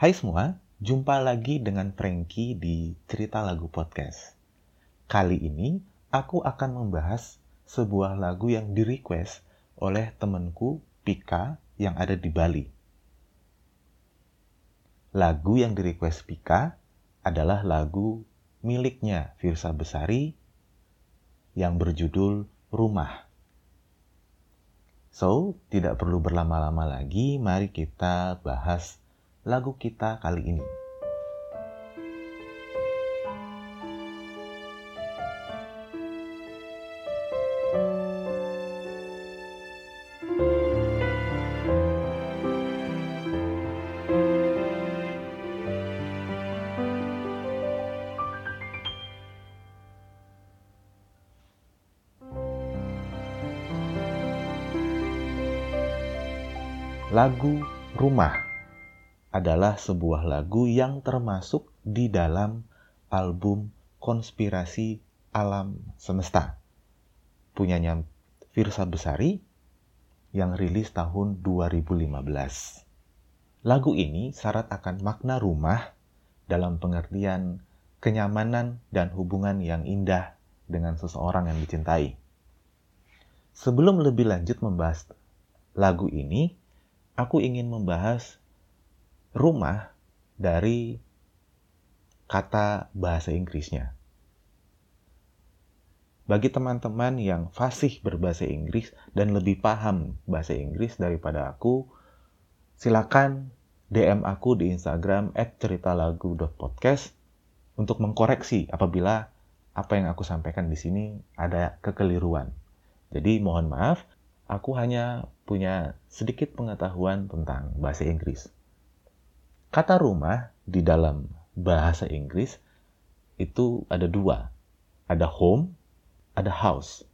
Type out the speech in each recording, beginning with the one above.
Hai semua, jumpa lagi dengan Frankie di Cerita Lagu Podcast. Kali ini aku akan membahas sebuah lagu yang di-request oleh temanku Pika yang ada di Bali. Lagu yang di-request Pika adalah lagu miliknya Firsa Besari yang berjudul Rumah. So, tidak perlu berlama-lama lagi, mari kita bahas lagu kita kali ini. Lagu Rumah adalah sebuah lagu yang termasuk di dalam album Konspirasi Alam Semesta. Punyanya Firsa Besari yang rilis tahun 2015. Lagu ini syarat akan makna rumah dalam pengertian kenyamanan dan hubungan yang indah dengan seseorang yang dicintai. Sebelum lebih lanjut membahas lagu ini, aku ingin membahas rumah dari kata bahasa Inggrisnya. Bagi teman-teman yang fasih berbahasa Inggris dan lebih paham bahasa Inggris daripada aku, silakan DM aku di Instagram @ceritalagu.podcast untuk mengkoreksi apabila apa yang aku sampaikan di sini ada kekeliruan. Jadi mohon maaf, aku hanya punya sedikit pengetahuan tentang bahasa Inggris. Kata rumah di dalam bahasa Inggris itu ada dua. Ada home, ada house.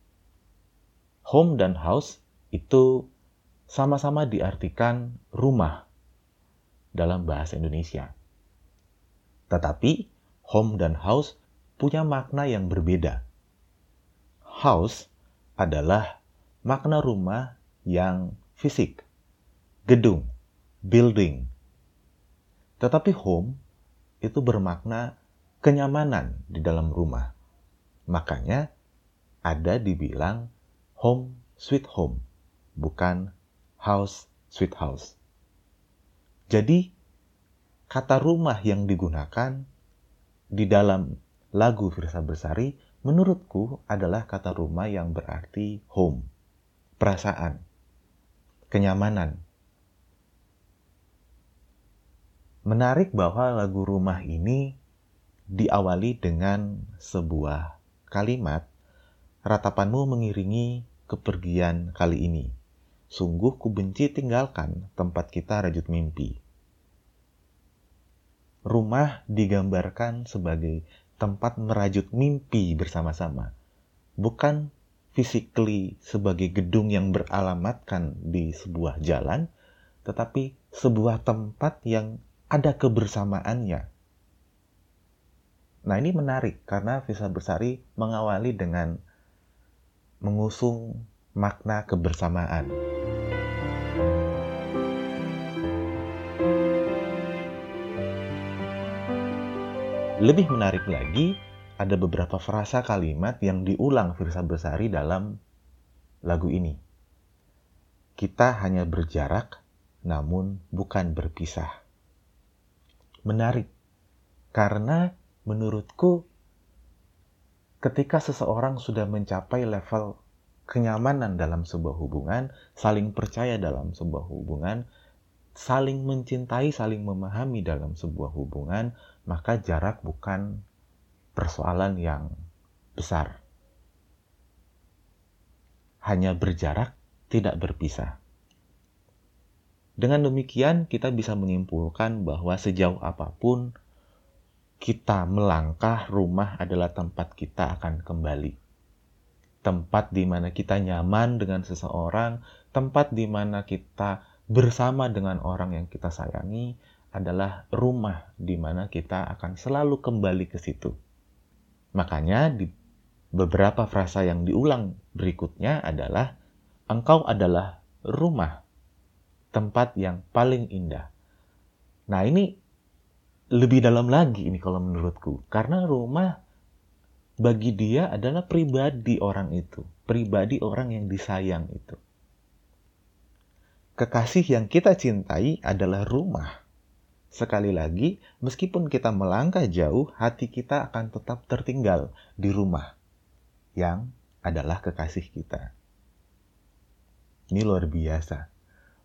Home dan house itu sama-sama diartikan rumah dalam bahasa Indonesia. Tetapi home dan house punya makna yang berbeda. House adalah makna rumah yang fisik, gedung, building, tetapi home itu bermakna kenyamanan di dalam rumah. Makanya ada dibilang home sweet home, bukan house sweet house. Jadi kata rumah yang digunakan di dalam lagu Firsa Bersari menurutku adalah kata rumah yang berarti home, perasaan, kenyamanan, Menarik bahwa lagu rumah ini diawali dengan sebuah kalimat, ratapanmu mengiringi kepergian kali ini. Sungguh ku benci tinggalkan tempat kita rajut mimpi. Rumah digambarkan sebagai tempat merajut mimpi bersama-sama. Bukan physically sebagai gedung yang beralamatkan di sebuah jalan, tetapi sebuah tempat yang ada kebersamaannya. Nah ini menarik karena Visa Bersari mengawali dengan mengusung makna kebersamaan. Lebih menarik lagi, ada beberapa frasa kalimat yang diulang Firsa Besari dalam lagu ini. Kita hanya berjarak, namun bukan berpisah menarik. Karena menurutku ketika seseorang sudah mencapai level kenyamanan dalam sebuah hubungan, saling percaya dalam sebuah hubungan, saling mencintai, saling memahami dalam sebuah hubungan, maka jarak bukan persoalan yang besar. Hanya berjarak, tidak berpisah. Dengan demikian, kita bisa menyimpulkan bahwa sejauh apa pun kita melangkah, rumah adalah tempat kita akan kembali. Tempat di mana kita nyaman dengan seseorang, tempat di mana kita bersama dengan orang yang kita sayangi adalah rumah di mana kita akan selalu kembali ke situ. Makanya di beberapa frasa yang diulang berikutnya adalah engkau adalah rumah tempat yang paling indah. Nah, ini lebih dalam lagi ini kalau menurutku. Karena rumah bagi dia adalah pribadi orang itu. Pribadi orang yang disayang itu. Kekasih yang kita cintai adalah rumah. Sekali lagi, meskipun kita melangkah jauh, hati kita akan tetap tertinggal di rumah yang adalah kekasih kita. Ini luar biasa.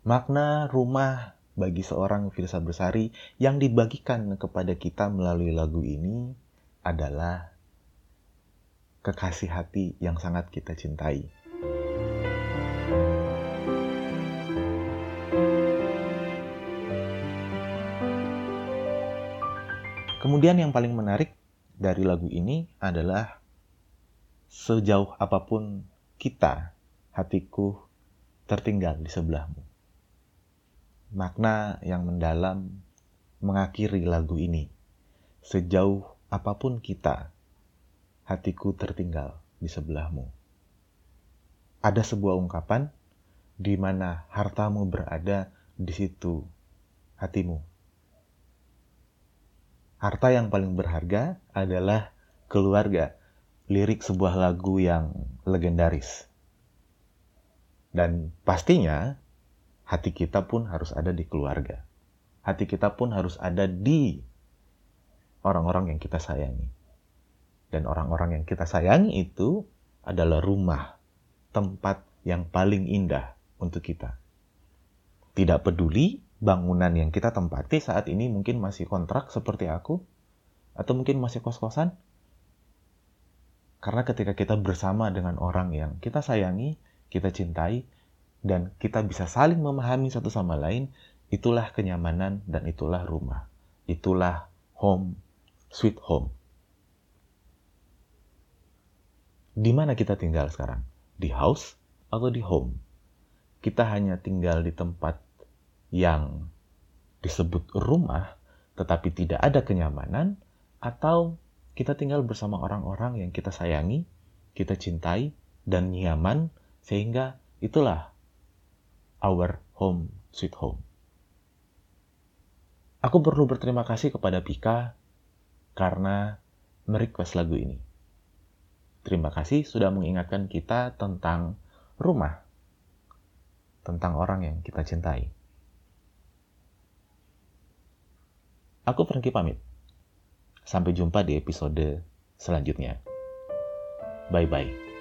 Makna rumah bagi seorang filsafat Bersari yang dibagikan kepada kita melalui lagu ini adalah kekasih hati yang sangat kita cintai. Kemudian yang paling menarik dari lagu ini adalah sejauh apa pun kita, hatiku tertinggal di sebelahmu makna yang mendalam mengakhiri lagu ini. Sejauh apa pun kita, hatiku tertinggal di sebelahmu. Ada sebuah ungkapan di mana hartamu berada di situ hatimu. Harta yang paling berharga adalah keluarga, lirik sebuah lagu yang legendaris. Dan pastinya hati kita pun harus ada di keluarga. Hati kita pun harus ada di orang-orang yang kita sayangi. Dan orang-orang yang kita sayangi itu adalah rumah, tempat yang paling indah untuk kita. Tidak peduli bangunan yang kita tempati saat ini mungkin masih kontrak seperti aku, atau mungkin masih kos-kosan. Karena ketika kita bersama dengan orang yang kita sayangi, kita cintai, dan kita bisa saling memahami satu sama lain, itulah kenyamanan dan itulah rumah. Itulah home, sweet home. Di mana kita tinggal sekarang? Di house atau di home? Kita hanya tinggal di tempat yang disebut rumah, tetapi tidak ada kenyamanan, atau kita tinggal bersama orang-orang yang kita sayangi, kita cintai, dan nyaman, sehingga itulah our home sweet home. Aku perlu berterima kasih kepada Pika karena merequest lagu ini. Terima kasih sudah mengingatkan kita tentang rumah, tentang orang yang kita cintai. Aku Franky pamit. Sampai jumpa di episode selanjutnya. Bye-bye.